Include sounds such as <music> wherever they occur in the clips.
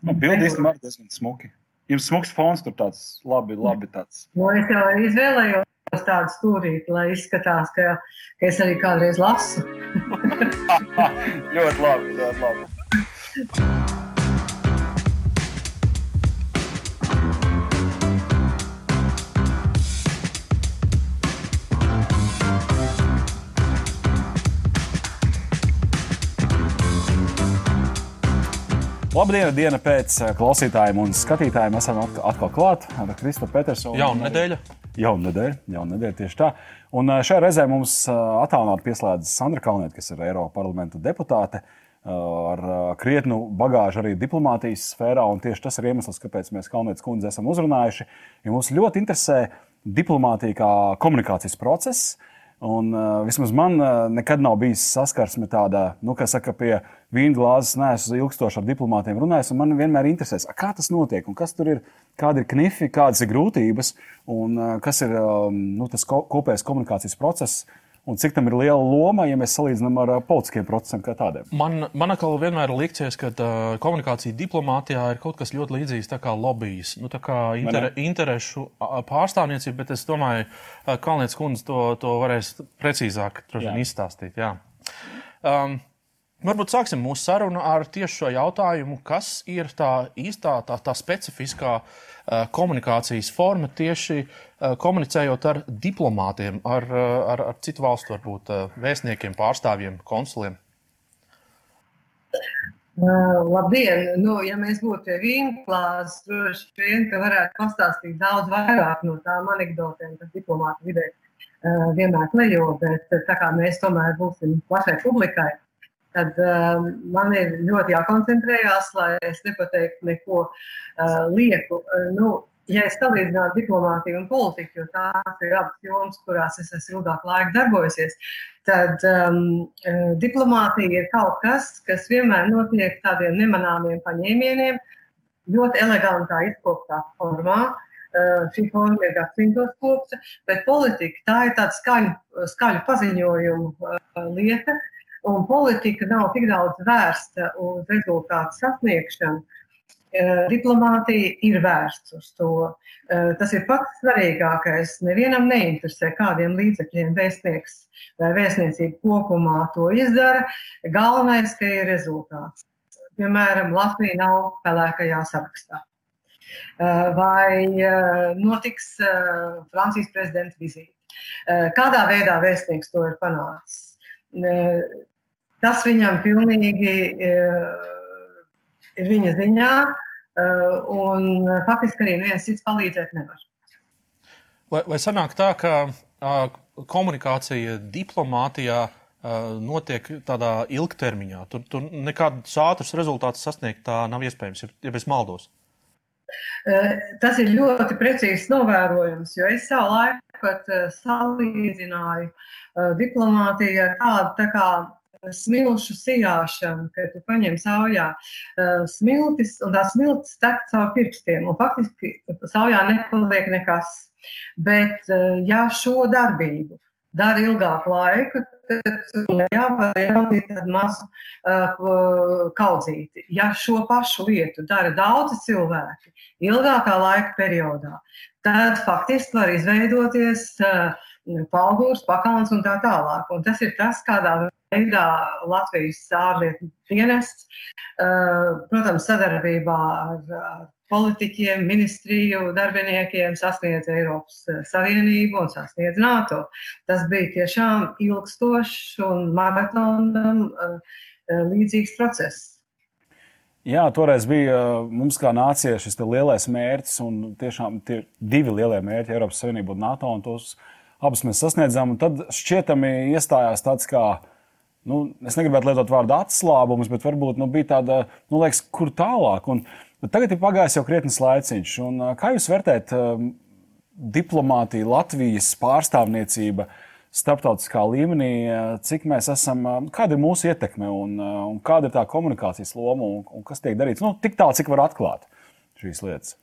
Nu, īstenībā ir diezgan smuki. Jums smuks fons tur tāds labi, labi tāds. Nu, es jau izvēlējos tādu stūrīti, lai izskatās, ka, ka es arī kādreiz lasu. <laughs> ļoti labi, ļoti labi. <laughs> Labdien, diena pēc eh, klausītājiem un skatītājiem. Esam atkal klāt ar Kristofru Petersonu. Jauna nedēļa. Jauna nedēļa, jauna nedēļa tieši tā. Un eh, šajā reizē mums eh, attālināti pieslēdzas Sandra Kalniete, kas ir Eiropas parlamenta deputāte ar krietnu bagāžu arī diplomātijas sfērā. Tieši tas ir iemesls, kāpēc mēs Kalnietes kundzi esam uzrunājuši. Ja mums ļoti interesē diplomātija kā komunikācijas process. Un, uh, vismaz man uh, nekad nav bijis saskarsme tāda, nu, kas saka, pie vīna glāzes, neesmu ilgstoši ar diplomātiem runājis. Man vienmēr interesēs, kā tas notiek un kas tur ir, kādi ir knifi, kādas ir grūtības un uh, kas ir um, nu, tas ko, kopējais komunikācijas process un cik tam ir liela loma, ja mēs salīdzinām ar politiskiem procesiem kā tādiem. Man, man atkal vienmēr ir liksies, ka uh, komunikācija diplomātijā ir kaut kas ļoti līdzīgs lobbyis, nu, inter, interešu pārstāvniecība, bet es domāju, ka Kalnietis kundze to, to varēs precīzāk izstāstīt. Jā. Um, Varbūt sāksim mūsu sarunu ar tieši šo jautājumu, kas ir tā īstā, tā, tā specifiskā uh, komunikācijas forma tieši uh, komunicējot ar diplomātiem, ar, uh, ar, ar citu valstu, varbūt uh, vēstniekiem, pārstāvjiem, konsuliem. Uh, labdien! Nu, ja mēs būtu pie vīnklās, droši vien, ka varētu pastāstīt daudz vairāk no tām anekdotēm, kas diplomāti vidē uh, vienmēr klejo, bet tā kā mēs tomēr būsim plašai publikai, tad um, man ir ļoti jākoncentrējās, lai es nepateiktu neko uh, lieku. Uh, nu, ja es salīdzinātu diplomātiju un politiku, jo tās ir abas jomas, kurās es esmu ilgāk laika darbojusies, tad um, uh, diplomātija ir kaut kas, kas vienmēr notiek tādiem nemanāmiem paņēmieniem, ļoti elegantā izkoptā formā. Uh, šī forma ir gadsimtos kopta, bet politika tā ir tāda skaļu, skaļu paziņojumu uh, lieta, uh, un politika nav tik daudz vērsta uz rezultātu sasniegšanu. Eh, diplomātija ir vērsta uz to. Eh, tas ir pats svarīgākais. Nevienam neinteresē, kādiem līdzekļiem vēstnieks vai vēstniecība kopumā to izdara. Galvenais, ka ir rezultāts. Piemēram, Latvija nav pelēkajā sarakstā. Eh, vai notiks Francijas prezidenta vizīte? Kādā veidā vēstnieks to ir panācis? Tas viņam pilnīgi ir viņa ziņā, un faktiski arī neviens cits palīdzēt nevar. Vai, vai sanāk tā, ka komunikācija diplomātijā notiek tādā ilgtermiņā? Tur, tur nekādus ātrus rezultātus sasniegt tā nav iespējams, ja es maldos. Tas ir ļoti precīzs novērojums, jo es savu laiku pat salīdzināju diplomātiju ar tādu tā kā smilšu sijāšanu, kad tu paņem saujā uh, smiltis un tās smiltis tek caur pirkstiem. Un faktiski saujā nepaliek nekas. Bet, uh, ja šo darbību dara ilgāku laiku, tad jāvar ieraudzīt tādu mazu uh, kaudzīti. Ja šo pašu lietu dara daudzi cilvēki ilgākā laika periodā, tad faktiski var izveidoties uh, Palgūrs, Pakāns un tā tālāk. Un tas ir tas, kādā veidā Latvijas ārlietu dienests, uh, protams, sadarbībā ar politiķiem, ministriju darbiniekiem sasniedz Eiropas Savienību un sasniedz NATO. Tas bija tiešām ilgstošs un maratonam uh, līdzīgs process. Jā, toreiz bija mums kā nācijai šis lielais mērķis, un tiešām tie divi lielie mērķi - Eiropas Savienība un NATO. Un tos abus mēs sasniedzām. Tad šķietami iestājās tāds kā. Nu, es negribētu lietot vārdu atslābums, bet varbūt nu, bija tāda, nu, liekas, kur tālāk. Un, tagad ir pagājis jau krietnes laiciņš. Un, kā jūs vērtējat um, diplomātiju, Latvijas pārstāvniecību starptautiskā līmenī, cik mēs esam, kāda ir mūsu ietekme un, un kāda ir tā komunikācijas loma un, un kas tiek darīts? Nu, tik tālu, cik var atklāt šīs lietas.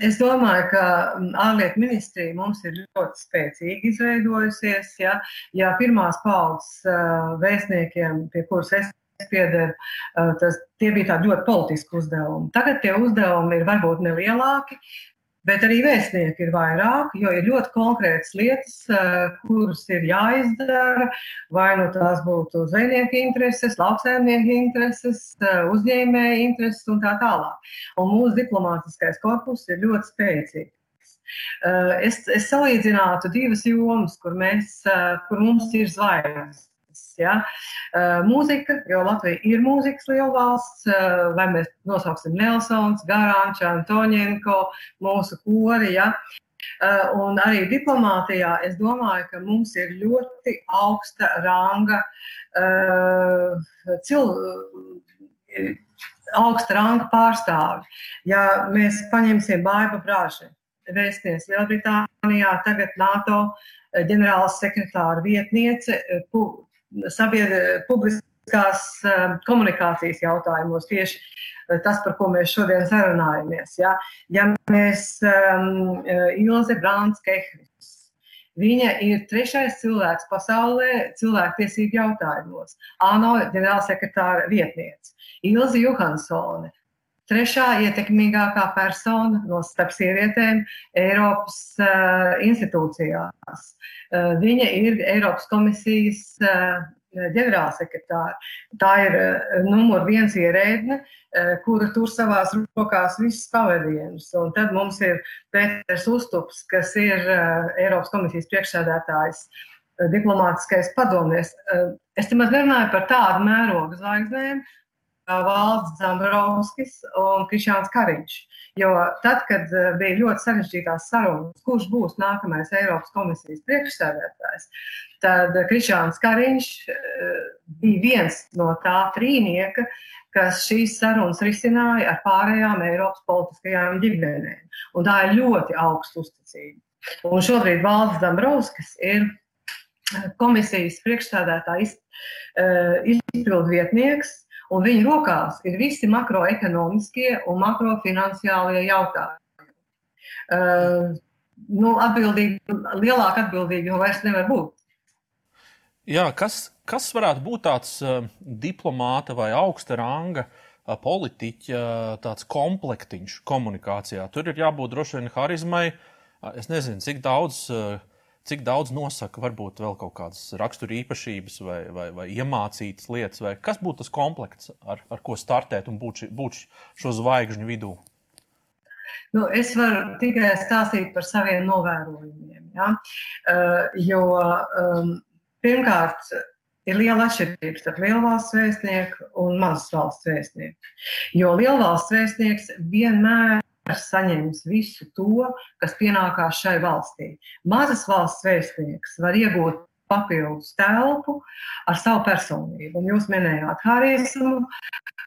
Es domāju, ka mm, ārlietu ministrija mums ir ļoti spēcīgi izveidojusies. Ja, ja pirmās paudzes vēstniekiem, pie kuras es piederu, tas, tie bija tādi ļoti politiski uzdevumi. Tagad tie uzdevumi ir varbūt nelielāki, Bet arī vēstnieki ir vairāk, jo ir ļoti konkrētas lietas, kuras ir jāizdara. Vai nu tās būtu zvejnieku intereses, lauksēmnieku intereses, uzņēmēju intereses un tā tālāk. Un mūsu diplomātiskais korpus ir ļoti spēcīgs. Es, es salīdzinātu divas jomas, kur, mēs, kur mums ir zvaigznes. Ja? Uh, mūzika, jo Latvija ir mūzikas lielvalsts, uh, vai mēs nosauksim Nelsons, Garants, Antoņenko, mūsu kori. Ja? Uh, un arī diplomātijā es domāju, ka mums ir ļoti augsta ranga cilvēku augsta ranga pārstāvi. Ja mēs paņemsim Baiba Brāžu, vēstnieks Lielbritānijā, tagad NATO ģenerāls sekretāra vietniece, sabiedrības publiskās um, komunikācijas jautājumos tieši uh, tas, par ko mēs šodien sarunājamies. Ja, ja mēs um, Ilze Brāns Kehris, viņa ir trešais cilvēks pasaulē cilvēktiesību jautājumos, ANO ģenerālsekretāra vietniece, Ilze Johansone. Trešā ietekmīgākā persona no starp sievietēm Eiropas uh, institūcijās. Uh, viņa ir Eiropas komisijas uh, ģenerālsekretāra. Tā ir numur viens ierēdne, kura tur savās rokās visas pavadienus. Un tad mums ir Pēters Uztups, kas ir Eiropas komisijas priekšsēdētājs. Diplomātiskais padomnieks. Es nemaz nerunāju par tādu mērogu zvaigznēm, Valds Zambrovskis un Krišāns Kariņš. Jo tad, kad bija ļoti sarežģītās sarunas, kurš būs nākamais Eiropas komisijas priekšsēdētājs, tad Krišāns Kariņš bija viens no tā trīnieka, kas šīs sarunas risināja ar pārējām Eiropas politiskajām ģimenēm. Un tā ir ļoti augsta uzticība. Un šobrīd Valds Zambrovskis ir komisijas priekšsēdētājs, izpildu vietnieks un viņu rokās ir visi makroekonomiskie un makrofinansiālie jautājumi. Uh, nu, atbildīgi, lielāka atbildība jau vairs nevar būt. Jā, kas, kas varētu būt tāds uh, diplomāta vai augsta ranga uh, politiķa uh, tāds komplektiņš komunikācijā? Tur ir jābūt droši vien harizmai. Es nezinu, cik daudz uh, cik daudz nosaka varbūt vēl kaut kādas rakstura īpašības vai, vai, vai iemācītas lietas, vai kas būtu tas komplekts, ar, ar ko startēt un būt, būt šo zvaigžņu vidū? Nu, es varu tikai stāstīt par saviem novērojumiem. Ja? Uh, jo um, pirmkārt, ir liela atšķirība starp lielvalsts vēstnieku un mazas valsts vēstnieku. Jo lielvalsts vēstnieks vienmēr saņems visu to, kas pienākās šai valstī. Mazas valsts vēstnieks var iegūt papildus telpu ar savu personību. Un jūs minējāt harismu.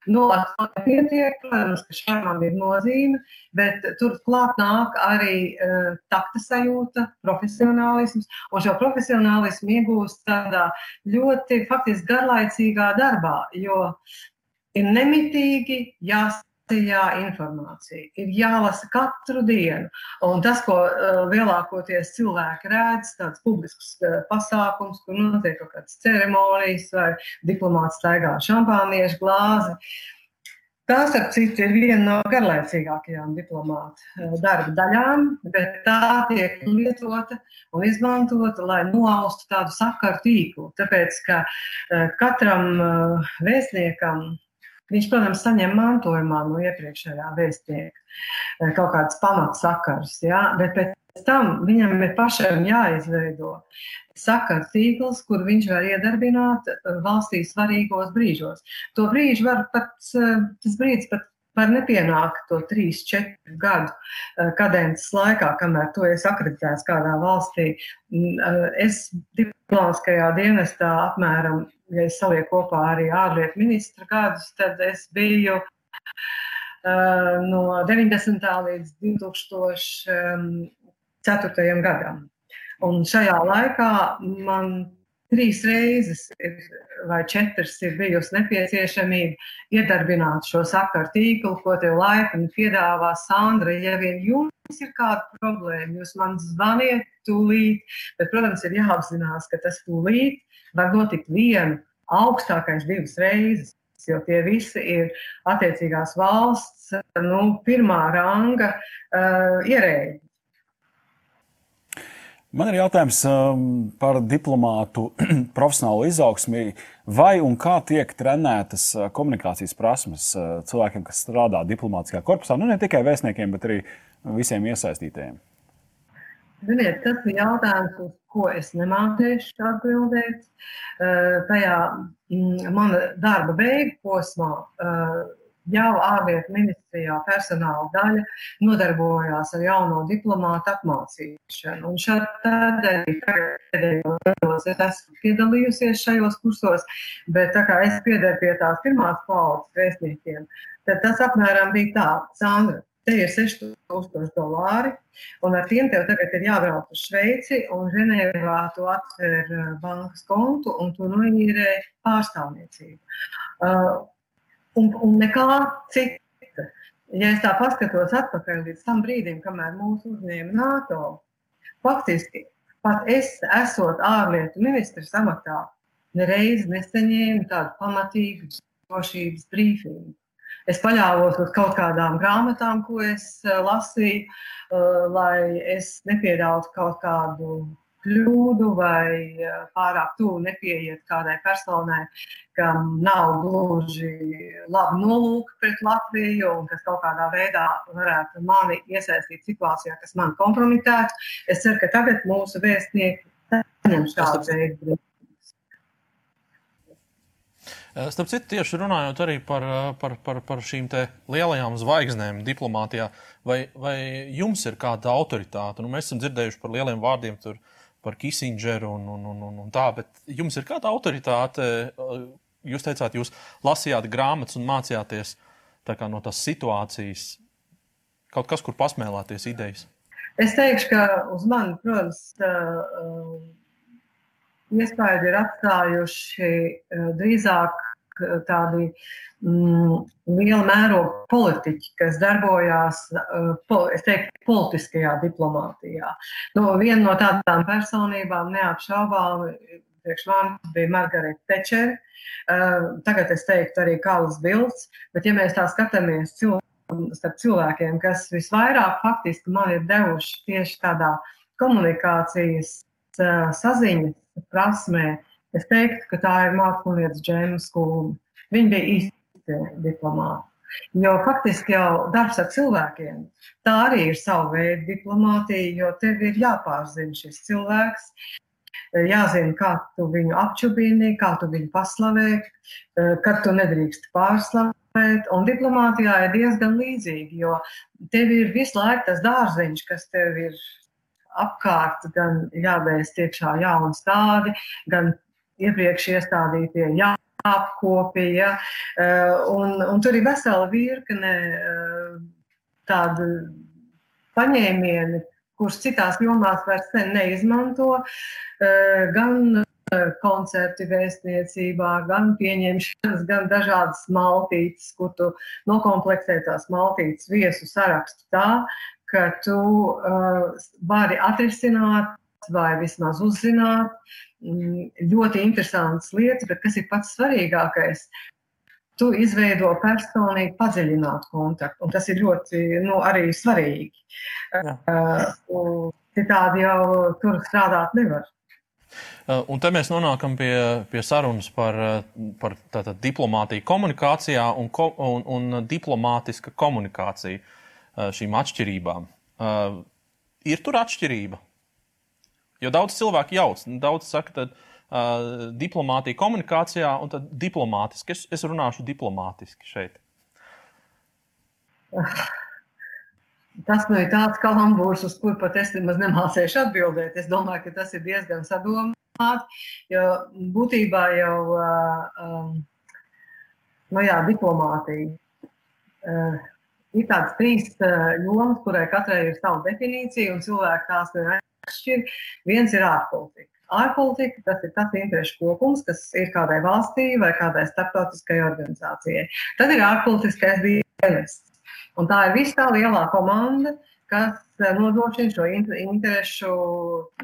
Nu, ar to nepietiek, protams, ka šādam ir nozīme, bet turklāt nāk arī uh, takta sajūta, profesionālisms, un šo profesionālismu iegūst tādā ļoti faktiski garlaicīgā darbā, jo ir nemitīgi jās jā, informācija ir jālasa katru dienu. Un tas, ko uh, lielākoties cilvēki redz, tāds publisks uh, pasākums, kur notiek kaut kādas ceremonijas vai diplomāts staigā šampāniešu glāzi. Tās, ap citu, ir viena no garlaicīgākajām diplomāta darba daļām, bet tā tiek lietota un izmantota, lai nolaustu tādu sakaru tīklu. Tāpēc, ka katram vēstniekam Viņš, protams, saņem mantojumā no iepriekšējā vēstnieka eh, kaut kādas pamatsakars, ja? bet pēc tam viņam ir pašam jāizveido sakaru tīkls, kur viņš var iedarbināt eh, valstī svarīgos brīžos. To brīžu var pat, eh, tas brīdis pat var nepienākt to 3, 4 gadu kadences laikā, kamēr to es akreditēts kādā valstī. Mm, es diplomātiskajā dienestā apmēram ja es salieku kopā arī ārlietu ministra gadus, tad es biju uh, no 90. līdz 2004. gadam. Un šajā laikā man trīs reizes ir, vai četras ir bijusi nepieciešamība iedarbināt šo sakaru tīklu, ko tev laipni piedāvā Sandra. Ja vien jums ir kāda problēma, jūs man zvaniet tūlīt, bet, protams, ir jāapzinās, ka tas tūlīt var notikt vienu, augstākais divas reizes. jo tie visi ir attiecīgās valsts nu, pirmā ranga uh, ierēģi. Man ir jautājums um, par diplomātu <clears throat> profesionālo izaugsmi. Vai un kā tiek trenētas uh, komunikācijas prasmes uh, cilvēkiem, kas strādā diplomātiskajā korpusā? Nu, ne tikai vēstniekiem, bet arī visiem iesaistītajiem. Ziniet, tas ir jautājums, uz ko es nemācīšu atbildēt. Uh, tajā mm, mana darba beigu posmā uh, jau ārlietu ministrijā personāla daļa nodarbojās ar jauno diplomātu apmācīšanu. Un šādi pēdējos gados es esmu piedalījusies šajos kursos, bet tā kā es piedaru pie tās pirmās paudzes vēstniekiem, tad tas apmēram bija tā, Sandra, te ir 6000 dolāri, un ar tiem tev tagad ir jābrauc uz Šveici, un Ženēvā tu atver uh, bankas kontu, un tu noīrē pārstāvniecību. Uh, un, un nekā cita. Ja es tā paskatos atpakaļ līdz tam brīdim, kamēr mūs uzņēma NATO, faktiski pat es, esot ārlietu ministrs amatā, nereiz nesaņēmu tādu pamatīgu drošības brīfingu. Es paļāvos uz kaut kādām grāmatām, ko es uh, lasīju, uh, lai es nepieļautu kaut kādu kļūdu vai uh, pārāk tuvu nepieeiet kādai personai, kam nav gluži labi nolūki pret Latviju un kas kaut kādā veidā varētu mani iesaistīt situācijā, kas man kompromitētu. Es ceru, ka tagad mūsu vēstnieki saņem šādu veidu. Eh, starp citu, tieši runājot arī par, eh, par, par, par šīm lielajām zvaigznēm diplomātijā, vai, vai jums ir kāda autoritāte? Nu, mēs esam dzirdējuši par lieliem vārdiem, tur, par Kissingeru un, un, un, un, un tā, bet jums ir kāda autoritāte? Eh, jūs teicāt, jūs lasījāt grāmatas un mācījāties tā no tās situācijas, kaut kas, kur pasmēlēties idejas. Es teikšu, ka uz mani, protams, iespēju ir atstājuši drīzāk tādi mm, liela mēroga politiķi, kas darbojās uh, teiktu, politiskajā diplomātijā. Nu, viena no tādām personībām neapšaubām priekš manis bija Margarita Tečere. Uh, tagad es teiktu arī Kāls Bilds, bet ja mēs tā skatāmies cilvēku, starp cilvēkiem, kas visvairāk faktiski man ir devuši tieši tādā komunikācijas uh, saziņas prasmē, Es teiktu, ka tā ir mākslinieks Džēma Skūma. Viņa bija īsti diplomāta. Jo faktiski jau darbs ar cilvēkiem, tā arī ir sava veida diplomātija, jo tev ir jāpārzina šis cilvēks, jāzina, kā tu viņu apčubini, kā tu viņu paslavē, kad tu nedrīkst pārslavēt. Un diplomātijā ir diezgan līdzīgi, jo tev ir visu laiku tas dārziņš, kas tev ir apkārt, gan jāvēst iekšā jauni stādi, gan iepriekš iestādītie jāapkopja, eh, un, un tur ir vesela virkne eh, tādu paņēmieni, kurus citās jomās vairs neizmanto, eh, gan koncerti vēstniecībā, gan pieņemšanas, gan dažādas maltītes, kur tu nokomplektē tās maltītes viesu sarakstu tā, ka tu uh, vari atrisināt vai vismaz uzzināt Mm, ļoti interesantas lietas, bet kas ir pats svarīgākais? Tu izveido personīgi padziļinātu kontaktu, un tas ir ļoti nu, arī svarīgi. Uh, citādi jau tur strādāt nevar. Uh, un te mēs nonākam pie, pie sarunas par, par tātad, diplomātiju komunikācijā un, ko, un, un diplomātiska komunikācija uh, šīm atšķirībām. Uh, ir tur atšķirība? Jo daudz cilvēku jauc, daudz saka, ka uh, diplomātija komunikācijā un tad diplomātiski. Es, es runāšu diplomātiski šeit. Tas nu ir tāds kalambūrs, uz kuru pat es nemaz nemācīšu atbildēt. Es domāju, ka tas ir diezgan sadomāts, jo būtībā jau um, nu jā, diplomātija. Uh, ir tādas trīs jomas, kurai katrai ir sava definīcija, un cilvēki tās ir atšķir. Viens ir ārpolitika. Ārpolitika tas ir tas interešu kopums, kas ir kādai valstī vai kādai starptautiskai organizācijai. Tad ir ārpolitiskais dienests. Un tā ir visa tā lielā komanda, kas nodrošina šo interešu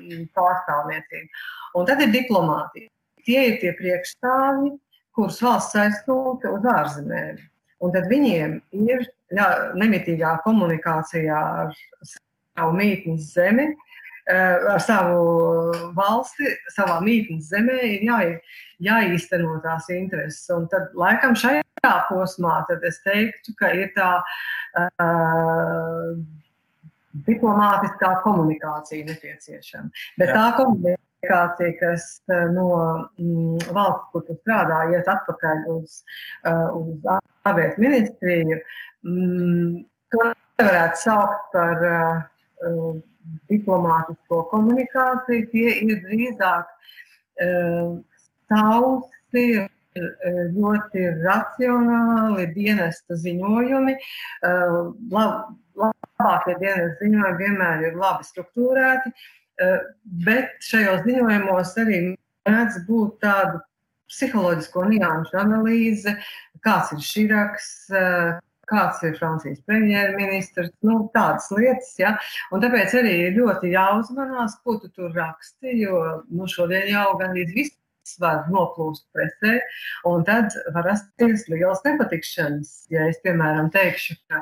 mm, pārstāvniecību. Un tad ir diplomātija. Tie ir tie priekšstāvji, kurus valsts aizsūta uz ārzemēm. Un tad viņiem ir jā, nemitīgā komunikācijā ar savu mītnes zemi, eh, ar savu valsti, savā mītnes zemē ir jā, jāīsteno tās intereses. Un tad laikam šajā posmā es teiktu, ka ir tā uh, diplomātiskā komunikācija nepieciešama. Bet tā komunikācija kas eh, no mm, valsts, kur tu strādā, iet atpakaļ uz, uz ārlietu ministriju, mm, to nevarētu saukt par uh, diplomātisko komunikāciju. Tie ir drīzāk uh, tausti, ļoti racionāli dienesta ziņojumi. Lab, labākie dienesta ziņojumi vienmēr ir labi strukturēti, Eh, bet šajos ziņojumos arī mēdz būt tāda psiholoģisko nianšu analīze, kāds ir Širaks, eh, kāds ir Francijas premjerministrs, nu, tādas lietas. Ja? Un tāpēc arī ir ļoti jāuzmanās, ko tu tur raksti, jo nu, šodien jau gandrīz viss var noplūst presē, un tad var rasties liels nepatikšanas. Ja es, piemēram, teikšu, ka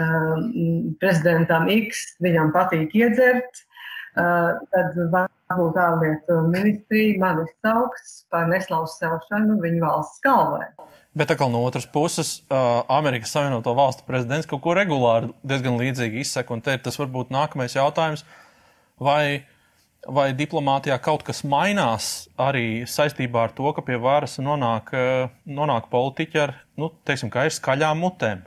um, prezidentam X viņam patīk iedzert, Eh, tad varbūt ārlietu ministrija mani sauks par neslavu celšanu viņu valsts galvai. Bet atkal no otras puses, uh, Amerikas Savienoto Valstu prezidents kaut ko regulāri diezgan līdzīgi izsaka. Un te tas varbūt nākamais jautājums, vai, vai diplomātijā kaut kas mainās arī saistībā ar to, ka pie varas nonāk, uh, nonāk politiķi ar, nu, teiksim, kā ir skaļām mutēm.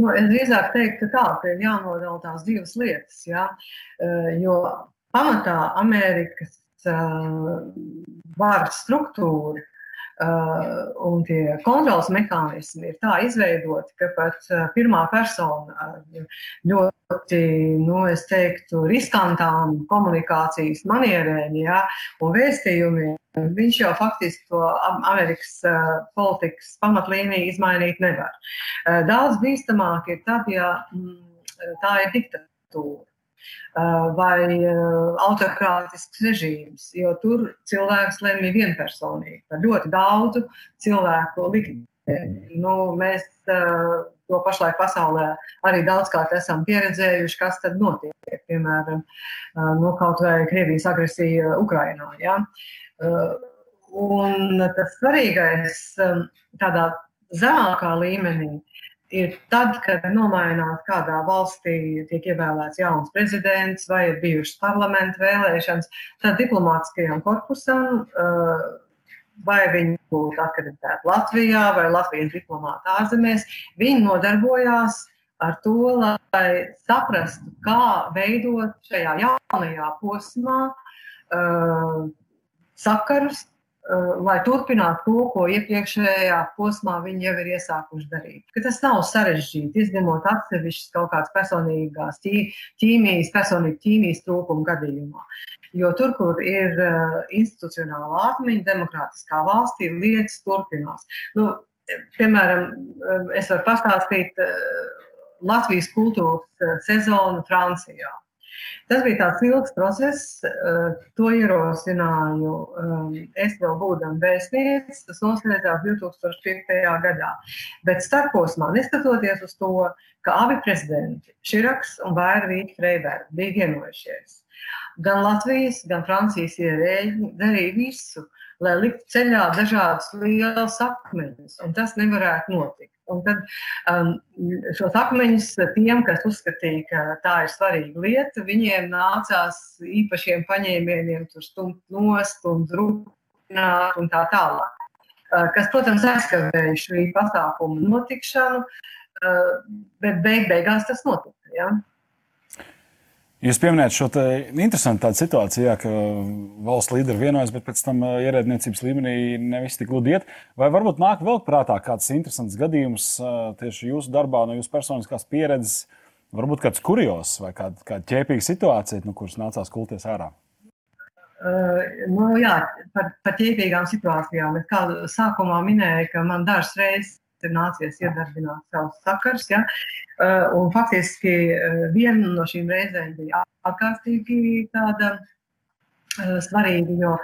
Nu, es drīzāk teiktu, ka tā ir jānodala tās divas lietas. Ja? Eh, jo pamatā Amerikas uh, varas struktūra uh, un tie kontrols mehānismi ir tā izveidoti, ka pat uh, pirmā persona ar ļoti, nu, es teiktu, riskantām komunikācijas manierēm ja, un vēstījumiem Viņš jau faktiski to Amerikas uh, politikas pamatlīniju izmainīt nevar. Uh, daudz bīstamāk ir tad, ja mm, tā ir diktatūra uh, vai autokrātisks režīms, jo tur cilvēks lemj vienpersonīgi par ļoti daudzu cilvēku likmi. Nu, mēs to pašlaik pasaulē arī daudzkārt esam pieredzējuši, kas tad notiek. Piemēram, nu, kaut vai Krievijas agresija Ukrainā. Ja? Un tas svarīgais tādā zemākā līmenī ir tad, kad nomainās kādā valstī, tiek ievēlēts jauns prezidents vai ir bijušas parlamenta vēlēšanas, tad diplomātiskajam korpusam, vai viņi būtu akreditēti Latvijā vai Latvijas diplomāti ārzemēs, viņi nodarbojās ar to, lai saprastu, kā veidot šajā jaunajā posmā sakarus, lai turpinātu to, ko iepriekšējā posmā viņi jau ir iesākuši darīt. Ka tas nav sarežģīti, izņemot atsevišķas kaut kādas personīgās ķīmijas, personīgas ķīmijas trūkuma gadījumā. Jo tur, kur ir uh, institucionāla atmiņa, demokrātiskā valstī, lietas turpinās. Nu, piemēram, um, es varu pastāstīt Latvijas kultūras sezonu Francijā. Tas bija tāds ilgs process, eh, to ierosināju um, es vēl būdam vēstniecis, tas noslēdzās 2005. gadā. Bet starposmā, neskatoties uz to, ka abi prezidenti, Širaks un Vairvīķa Freiberga, bija vienojušies, gan Latvijas, gan Francijas ierēģi darīja visu, lai liktu ceļā dažādas lielas akmeņus, un tas nevarētu notikt. Un tad um, šos akmeņus tiem, kas uzskatīja, ka tā ir svarīga lieta, viņiem nācās īpašiem paņēmieniem tur stumt nost un drupināt un tā tālāk. Uh, kas, protams, aizkavēja šī pasākuma notikšanu, uh, bet beig beigās tas notika. Ja? Jūs pieminējat šo interesantu situāciju, jā, ka valsts līderi vienojas, bet pēc tam ierēdniecības līmenī nevis tik gludi iet. Vai varbūt nāk vēl prātā kāds interesants gadījums tieši jūsu darbā, no jūsu personiskās pieredzes, varbūt kāds kurjos vai kāda, kāda ķēpīga situācija, no kuras nācās kulties ārā? Uh, nu, jā, par, par ķēpīgām situācijām. Es kā sākumā minēju, ka man dažas reizes ir nācies iedarbināt savus sakars. Ja? Uh, un faktiski uh, viena no šīm reizēm bija ārkārtīgi tāda svarīgi, jo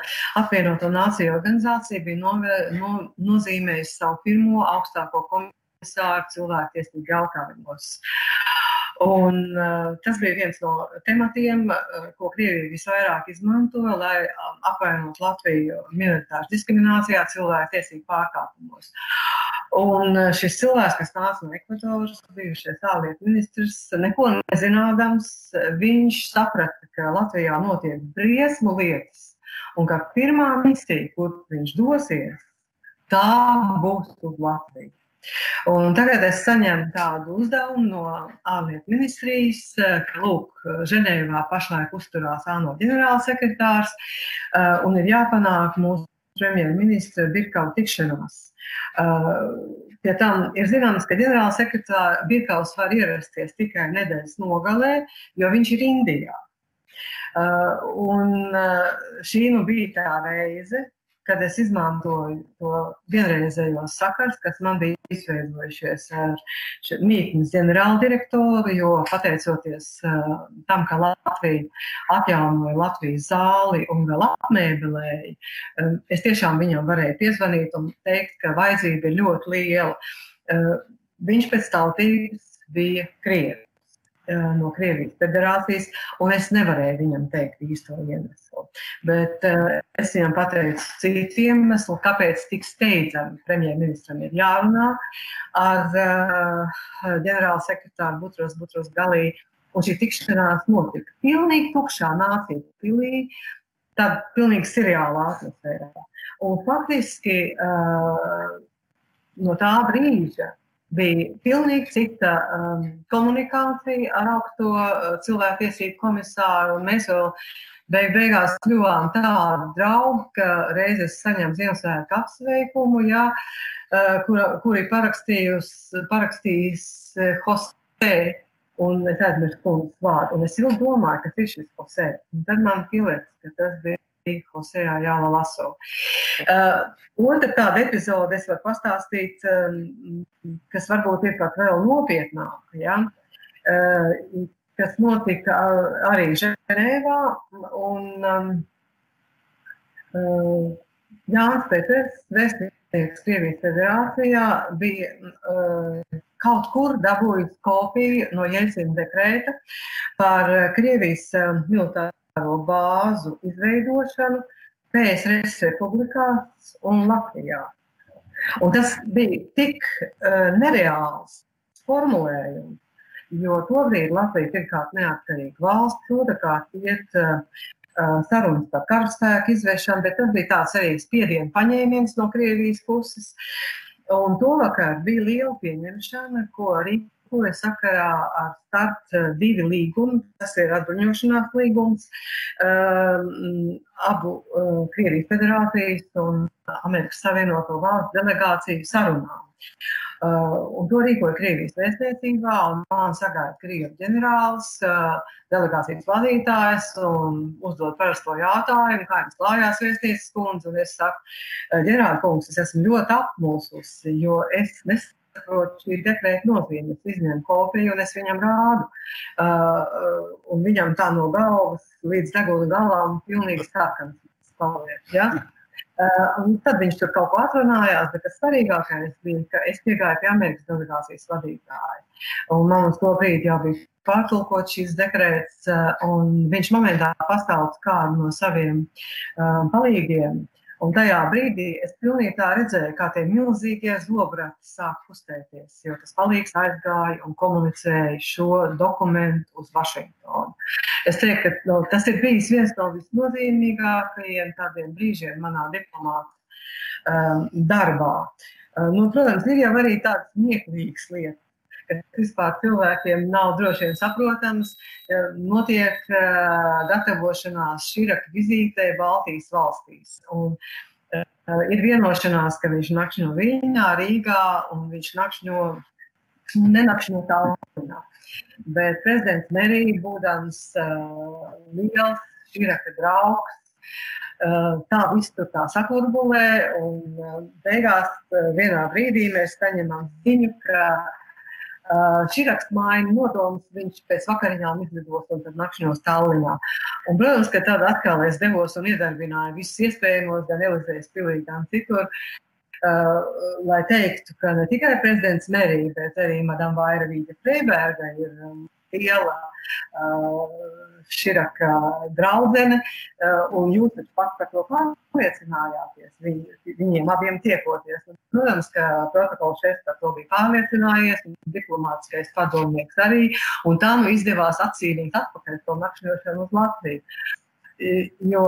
apvienoto nāciju organizācija bija no, no, nozīmējusi savu pirmo augstāko komisāru cilvēktiesību jautājumos. Un, uh, tas bija viens no tematiem, uh, ko Krievija visvairāk izmantoja, lai um, apvainotu Latviju minoritāšu diskriminācijā, cilvēku tiesību pārkāpumos. Un uh, šis cilvēks, kas nāca no Ekvadoras, bijušais ārlietu ministrs, neko nezinādams, viņš saprata, ka Latvijā notiek briesmu lietas un ka pirmā misija, kur viņš dosies, tā būs uz Latviju. Un tagad es saņemu tādu uzdevumu no ārlietu ministrijas, ka Lūk, Ženēvā pašlaik uzturās ANO ģenerālsekretārs uh, un ir jāpanāk mūsu premjerministra Birkau tikšanās. Uh, pie tam ir zināms, ka ģenerālsekretārs Birkaus var ierasties tikai nedēļas nogalē, jo viņš ir Indijā. Uh, un šī nu bija tā reize, kad es izmantoju to vienreizējo sakars, kas man bija izveidojušies ar mītnes ģenerāldirektoru, jo pateicoties uh, tam, ka Latvija atjaunoja Latvijas zāli un vēl apmēbelēja, um, es tiešām viņam varēju piezvanīt un teikt, ka vajadzība ir ļoti liela. Uh, viņš pēc tautības bija Krievs no Krievijas federācijas, un es nevarēju viņam teikt īsto iemeslu. Bet es viņam pateicu citu iemeslu, kāpēc tik steidzami premjerministram ir jārunā ar ģenerāla sekretāru Butros, Butros Galī, un šī tikšanās notika pilnīgi tukšā nācija pilī, tad pilnīgi seriālā atmosfērā. Un faktiski no tā brīža bija pilnīgi cita um, komunikācija ar augsto uh, cilvēktiesību komisāru. Mēs vēl beig beigās kļuvām tādi draugi, ka reizes saņem Ziemassvētku apsveikumu, jā, uh, kura, kuri parakstījis uh, Hosē. Un es aizmirsu kungas vārdu, un es jau domāju, ka tas ir šis. Un tad man pieliekas, ka tas bija Hosejā Jāla Laso. Uh, otra tāda epizode es varu pastāstīt, um, kas varbūt ir pat vēl nopietnāka, ja? uh, kas notika arī Ženēvā. Un, um, uh, Jānis Peters, vēstnieks Krievijas federācijā, bija uh, kaut kur dabūjis kopiju no Jēlsina dekrēta par Krievijas uh, militāru bāzu izveidošanu PSRS republikās un Latvijā. Un tas bija tik uh, nereāls formulējums, jo tobrīd Latvija pirmkārt neatkarīga valsts, otrkārt iet uh, sarunas par karaspēku izvešanu, bet tas bija tāds arī spiedienu paņēmiens no Krievijas puses. Un to vakar bija liela pieņemšana, ko arī kura sakarā ar start eh, divi līgumi, tas ir atbruņošanās līgums, um, abu uh, Krievijas federācijas un Amerikas Savienoto valstu delegāciju sarunām. Uh, un to rīkoja Krievijas vēstniecībā, un man sagaida Krievijas ģenerālis, uh, delegācijas vadītājs, un uzdod parasto jautājumu, kā jums klājās vēstnieces kundze, un es saku, ģenerāla kungs, es esmu ļoti apmulsusi, jo es nesaku, saprot šī dekrēta nozīme. Es izņemu kopiju un es viņam rādu. Uh, un viņam tā no galvas līdz deguna galām pilnīgi sarkans paliek. Ja? Uh, tad viņš tur kaut ko atrunājās, bet tas svarīgākais bija, ka es piegāju pie Amerikas delegācijas vadītāja. Un man uz to brīdi jau bija pārtulkot šīs dekrētas, uh, un viņš momentā pastāv kādu no saviem uh, palīgiem. Un tajā brīdī es pilnīgi tā redzēju, kā tie milzīgie zobrati sāk kustēties, jo tas palīgs aizgāja un komunicēja šo dokumentu uz Vašingtonu. Es teiktu, ka no, tas ir bijis viens no visnozīmīgākajiem tādiem brīžiem manā diplomāta um, darbā. Uh, nu, protams, ir jau arī tādas smieklīgas lietas kas vispār cilvēkiem nav droši vien saprotams, notiek gatavošanās Širaka vizītei Baltijas valstīs. Un, uh, ir vienošanās, ka viņš nakšņo Viņā, Rīgā, un viņš nakšņo, nenakšņo Tallinā. Bet prezidents Merija, būdams uh, liels Širaka draugs, uh, tā viss tur tā sakurbulē, un uh, beigās uh, vienā brīdī mēs saņemam ziņu, ka Uh, šī raksta maina nodomus, viņš pēc vakariņām izlidos un tad nakšņos Tallinā. Un, protams, ka tad atkal es devos un iedarbināju visus iespējamos, gan Elizējas pilī, gan citur, uh, lai teiktu, ka ne tikai prezidents Merī, bet arī Madame Vaira Vīģa Freiberga ir um, liela uh, Širaka draudzene, uh, un jūs taču pats par to pārliecinājāties, viņ, viņiem abiem tiekoties. Un, protams, ka protokols šeit par to bija pārliecinājies, un diplomātiskais padomnieks arī, un tā nu izdevās atcīnīt atpakaļ to nakšņošanu uz Latviju. Jo,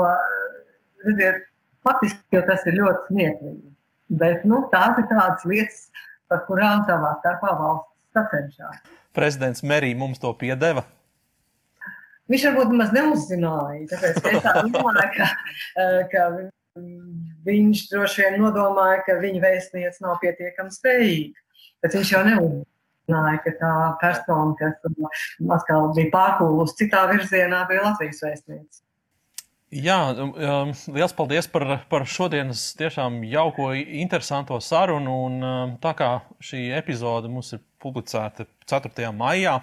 redziet, faktiski jau tas ir ļoti smieklīgi, bet nu, tās ir tādas lietas, par kurām savā starpā valsts sacenšās. Prezidents Merī mums to piedeva. Viņš varbūt nemaz neuzzināja. Tāpēc es tā domāju, ka, <laughs> eh, ka viņš droši vien nodomāja, ka viņa vēstniece nav pietiekami spējīga. Bet viņš jau neuzzināja, ka tā persona, kas atkal bija pārkūlus citā virzienā, bija Latvijas vēstniece. Jā, um, um, liels paldies par, par šodienas tiešām jauko, interesanto sarunu. Un, um, tā kā šī epizode mums ir publicēta 4. maijā,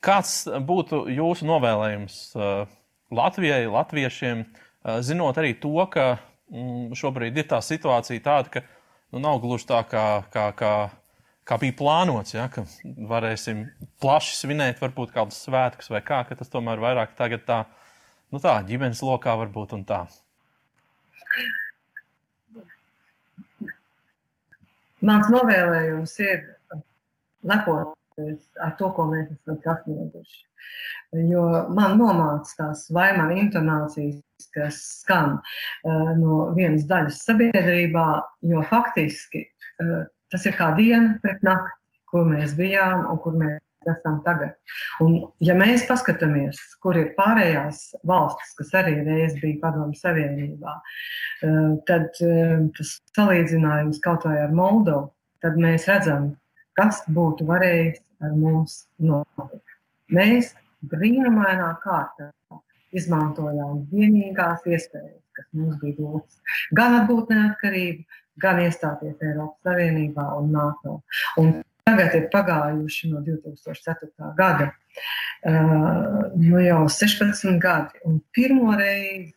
Kāds būtu jūsu novēlējums Latvijai, latviešiem, zinot arī to, ka mm, šobrīd ir tā situācija tāda, ka nu, nav gluži tā, kā, kā, kā, kā bija plānots, ja, ka varēsim plaši svinēt varbūt kādus svētkus vai kā, ka tas tomēr vairāk tagad tā, nu tā, ģimenes lokā varbūt un tā. Mans novēlējums ir lepot ar to, ko mēs esam sasnieguši. Jo man nomāca tās vaimana intonācijas, kas skan uh, no vienas daļas sabiedrībā, jo faktiski uh, tas ir kā diena pret nakti, kur mēs bijām un kur mēs esam tagad. Un, ja mēs paskatāmies, kur ir pārējās valstis, kas arī reiz bija Padomu Savienībā, uh, tad tas salīdzinājums kaut vai ar Moldovu, tad mēs redzam, kas būtu varējis ar mums notikt. Mēs brīnumainā kārtā izmantojām vienīgās iespējas, kas mums bija dotas. Gan atgūt neatkarību, gan iestāties Eiropas Savienībā un NATO. Un tagad ir pagājuši no 2004. gada uh, nu jau 16 gadi, un pirmo reizi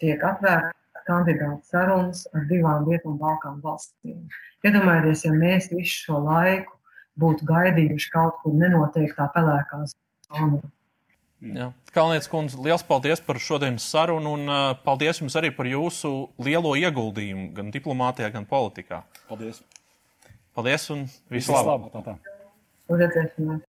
tiek atvērta kandidāta sarunas ar divām Rietumu Balkānu valstīm. Iedomājieties, ja mēs visu šo laiku būtu gaidījuši kaut kur nenoteiktā pelēkā zonā. Jā. Kalnietis kundze, liels paldies par šodienas sarunu un uh, paldies jums arī par jūsu lielo ieguldījumu gan diplomātijā, gan politikā. Paldies! Paldies un visu labu! labu tā, tā. Uz redzēšanos!